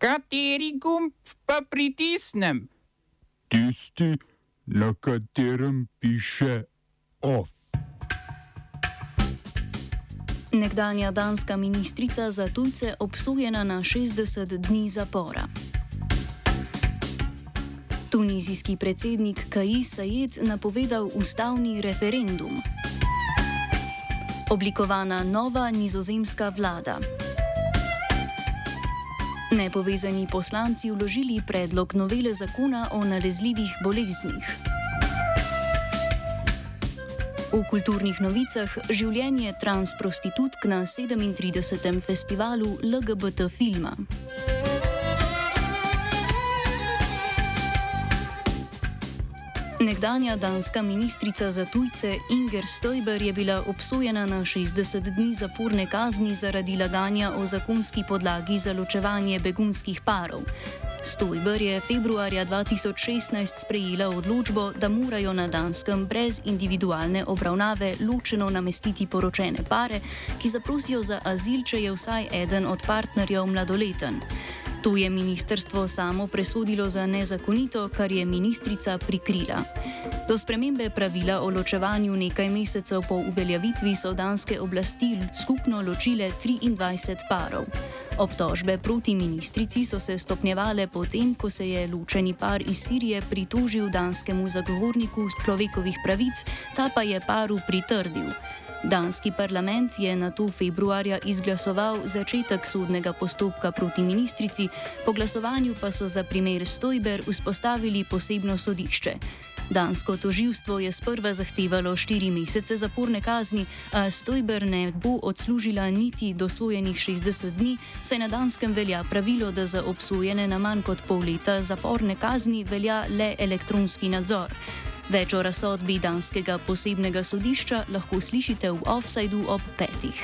Kateri gumb pa pritisnem? Tisti, na katerem piše OF. Nekdanja danska ministrica za tujce obsojena na 60 dni zapora. Tunizijski predsednik Kais Sayed napovedal ustavni referendum. Oblikovana nova nizozemska vlada. Nepovezani poslanci vložili predlog novele zakona o nalezljivih boleznih. V kulturnih novicah življenje transprostitutk na 37. festivalu LGBT filma. Nekdanja danska ministrica za tujce Inger Stoiber je bila obsojena na 60 dni zaporne kazni zaradi laganja o zakonski podlagi za ločevanje begunskih parov. Stoiber je februarja 2016 sprejela odločbo, da morajo na Danskem brez individualne obravnave ločeno namestiti poročene pare, ki zaprosijo za azil, če je vsaj eden od partnerjev mladoleten. To je ministerstvo samo presodilo za nezakonito, kar je ministrica prikrila. Do spremembe pravila o ločevanju nekaj mesecev po uveljavitvi so danske oblasti skupno ločile 23 parov. Obtožbe proti ministrici so se stopnjevale potem, ko se je ločeni par iz Sirije pritožil danskemu zagovorniku človekovih pravic, ta pa je paru pritrdil. Danski parlament je na to februarja izglasoval začetek sodnega postopka proti ministrici, po glasovanju pa so za primer Stojber vzpostavili posebno sodišče. Dansko toživstvo je sprva zahtevalo štiri mesece zaporne kazni, a Stojber ne bo odslužila niti dosojenih 60 dni, saj na Danskem velja pravilo, da za obsojene na manj kot pol leta zaporne kazni velja le elektronski nadzor. Več o razsodbi danskega posebnega sodišča lahko slišite v offsajdu ob petih.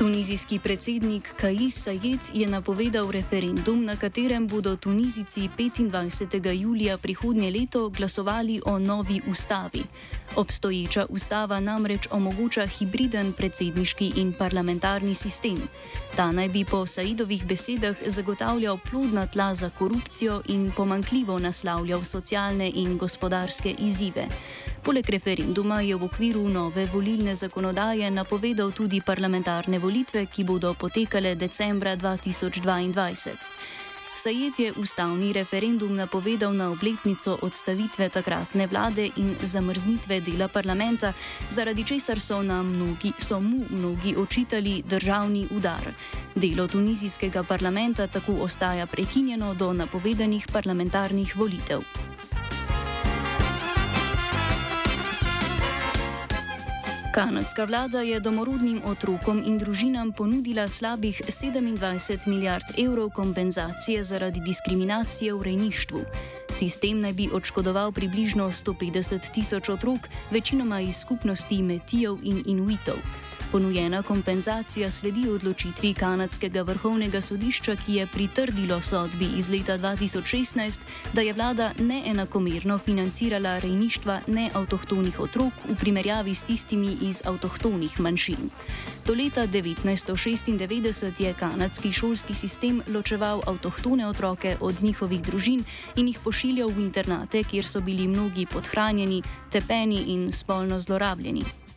Tunizijski predsednik Kais Sayed je napovedal referendum, na katerem bodo Tunizici 25. julija prihodnje leto glasovali o novi ustavi. Obstoječa ustava namreč omogoča hibriden predsedniški in parlamentarni sistem. Ta naj bi po Saidovih besedah zagotavljal plodna tla za korupcijo in pomankljivo naslavljal socialne in gospodarske izzive. Poleg referenduma je v okviru nove volilne zakonodaje napovedal tudi parlamentarne volitve, ki bodo potekale decembra 2022. Sajet je ustavni referendum napovedal na obletnico odstavitve takratne vlade in zamrznitve dela parlamenta, zaradi česar so, mnogi, so mu mnogi očitali državni udar. Delo tunizijskega parlamenta tako ostaja prekinjeno do napovedanih parlamentarnih volitev. Kanadska vlada je domorodnim otrokom in družinam ponudila slabih 27 milijard evrov kompenzacije zaradi diskriminacije v rejništvu. Sistem naj bi odškodoval približno 150 tisoč otrok, večinoma iz skupnosti Metijev in Inuitov. Ponujena kompenzacija sledi odločitvi kanadskega vrhovnega sodišča, ki je pritrdilo sodbi iz leta 2016, da je vlada neenakomerno financirala rejništva neavtohtonih otrok v primerjavi s tistimi iz avtohtonih manjšin. Do leta 1996 je kanadski šolski sistem ločeval avtohtone otroke od njihovih družin in jih pošiljal v internate, kjer so bili mnogi podhranjeni, tepeni in spolno zlorabljeni.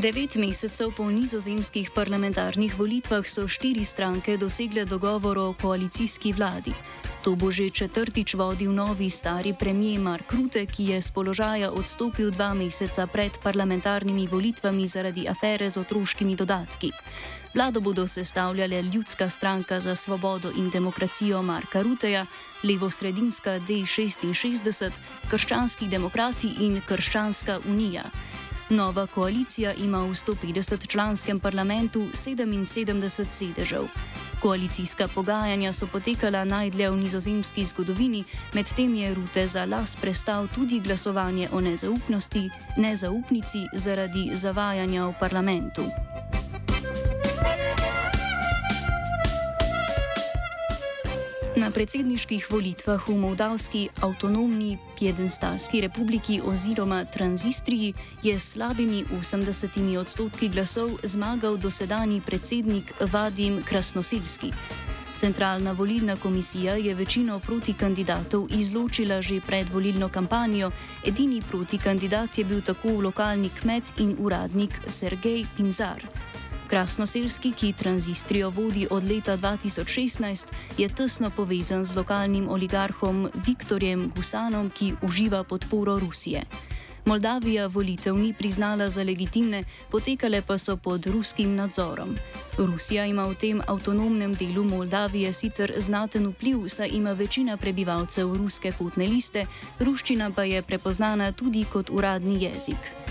Devet mesecev po nizozemskih parlamentarnih volitvah so štiri stranke dosegle dogovor o koalicijski vladi. To bo že četrtič vodil novi stari premijer Mark Rutte, ki je z položaja odstopil dva meseca pred parlamentarnimi volitvami zaradi afere z otroškimi dodatki. Vlado bodo sestavljale Ljudska stranka za svobodo in demokracijo Marka Ruteja, levo-sredinska D66, krščanski demokrati in krščanska unija. Nova koalicija ima v 150-članskem parlamentu 77 sedežev. Koalicijska pogajanja so potekala najdlje v nizozemski zgodovini, medtem je Rute za las prestal tudi glasovanje o nezaupnosti, nezaupnici zaradi zavajanja v parlamentu. Na predsedniških volitvah v Moldavski avtonomni Piedenstalski republiki oziroma Transistriji je s slabimi 80 odstotki glasov zmagal dosedani predsednik Vadim Krasnoselski. Centralna volilna komisija je večino proti kandidatov izločila že pred volilno kampanjo, edini proti kandidat je bil tako lokalni kmet in uradnik Sergej Pinzar. Krasnoselski, ki tranzistrijo vodi od leta 2016, je tesno povezan z lokalnim oligarhom Viktorjem Gusanom, ki uživa podporo Rusije. Moldavija volitev ni priznala za legitimne, potekale pa so pod ruskim nadzorom. Rusija ima v tem avtonomnem delu Moldavije sicer znaten vpliv, saj ima večina prebivalcev ruske potne liste, ruščina pa je prepoznana tudi kot uradni jezik.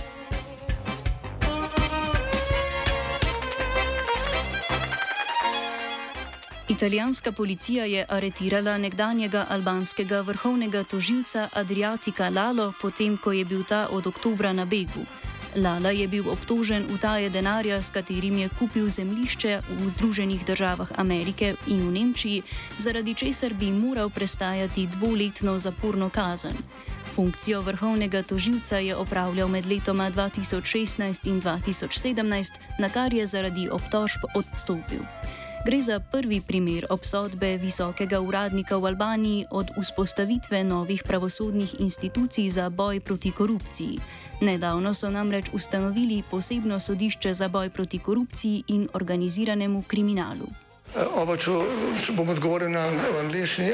Italijanska policija je aretirala nekdanjega albanskega vrhovnega tožilca Adriatika Lalo, potem ko je bil ta od oktobra na begu. Lala je bil obtožen utaje denarja, s katerim je kupil zemljišče v Združenih državah Amerike in v Nemčiji, zaradi česar bi moral prestajati dvoletno zaporno kazen. Funkcijo vrhovnega tožilca je opravljal med letoma 2016 in 2017, na kar je zaradi obtožb odstopil. Gre za prvi primer obsodbe visokega uradnika v Albaniji od vzpostavitve novih pravosodnih institucij za boj proti korupciji. Nedavno so namreč ustanovili posebno sodišče za boj proti korupciji in organiziranemu kriminalu. Oba, če, če bom odgovoril na angliški.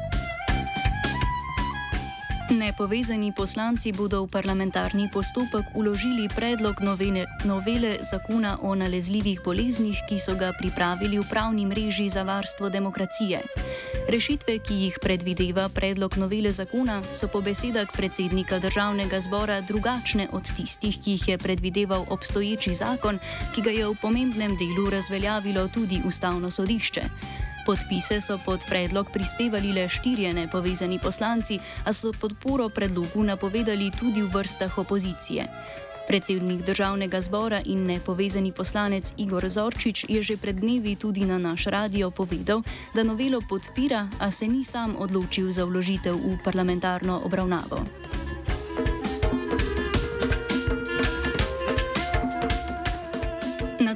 Nepovezani poslanci bodo v parlamentarni postopek uložili predlog novene, novele zakona o nalezljivih boleznih, ki so ga pripravili v pravni mreži za varstvo demokracije. Rešitve, ki jih predvideva predlog novele zakona, so po besedah predsednika državnega zbora drugačne od tistih, ki jih je predvideval obstoječi zakon, ki ga je v pomembnem delu razveljavilo tudi ustavno sodišče. Podpise so pod predlog prispevali le štirje nepovezani poslanci, a so podporo predlogu napovedali tudi v vrstah opozicije. Predsednik državnega zbora in nepovezani poslanec Igor Zorčič je že pred dnevi tudi na naš radio povedal, da novelo podpira, a se ni sam odločil za vložitev v parlamentarno obravnavo.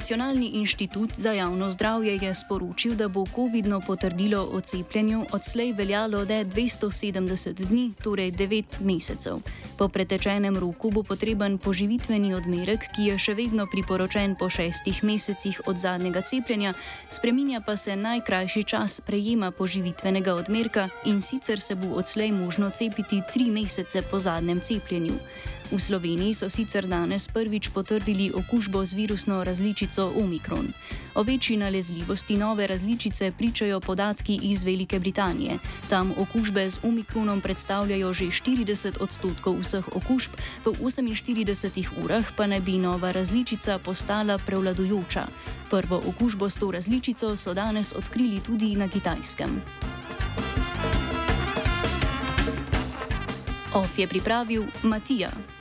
Nacionalni inštitut za javno zdravje je sporočil, da bo COVID-no potrdilo o cepljenju odslej veljalo le 270 dni, torej 9 mesecev. Po pretečenem roku bo potreben poživitveni odmerek, ki je še vedno priporočen po šestih mesecih od zadnjega cepljenja, spreminja pa se najkrajši čas prejema poživitvenega odmerka in sicer se bo odslej možno cepiti 3 mesece po zadnjem cepljenju. V Sloveniji so sicer danes prvič potrdili okužbo z virusno različico Omikron. O večji nalezljivosti nove različice pričajo podatki iz Velike Britanije. Tam okužbe z Omikronom predstavljajo že 40 odstotkov vseh okužb, v 48 urah pa naj bi nova različica postala prevladujoča. Prvo okužbo s to različico so danes odkrili tudi na Kitajskem. OF je pripravil Matija.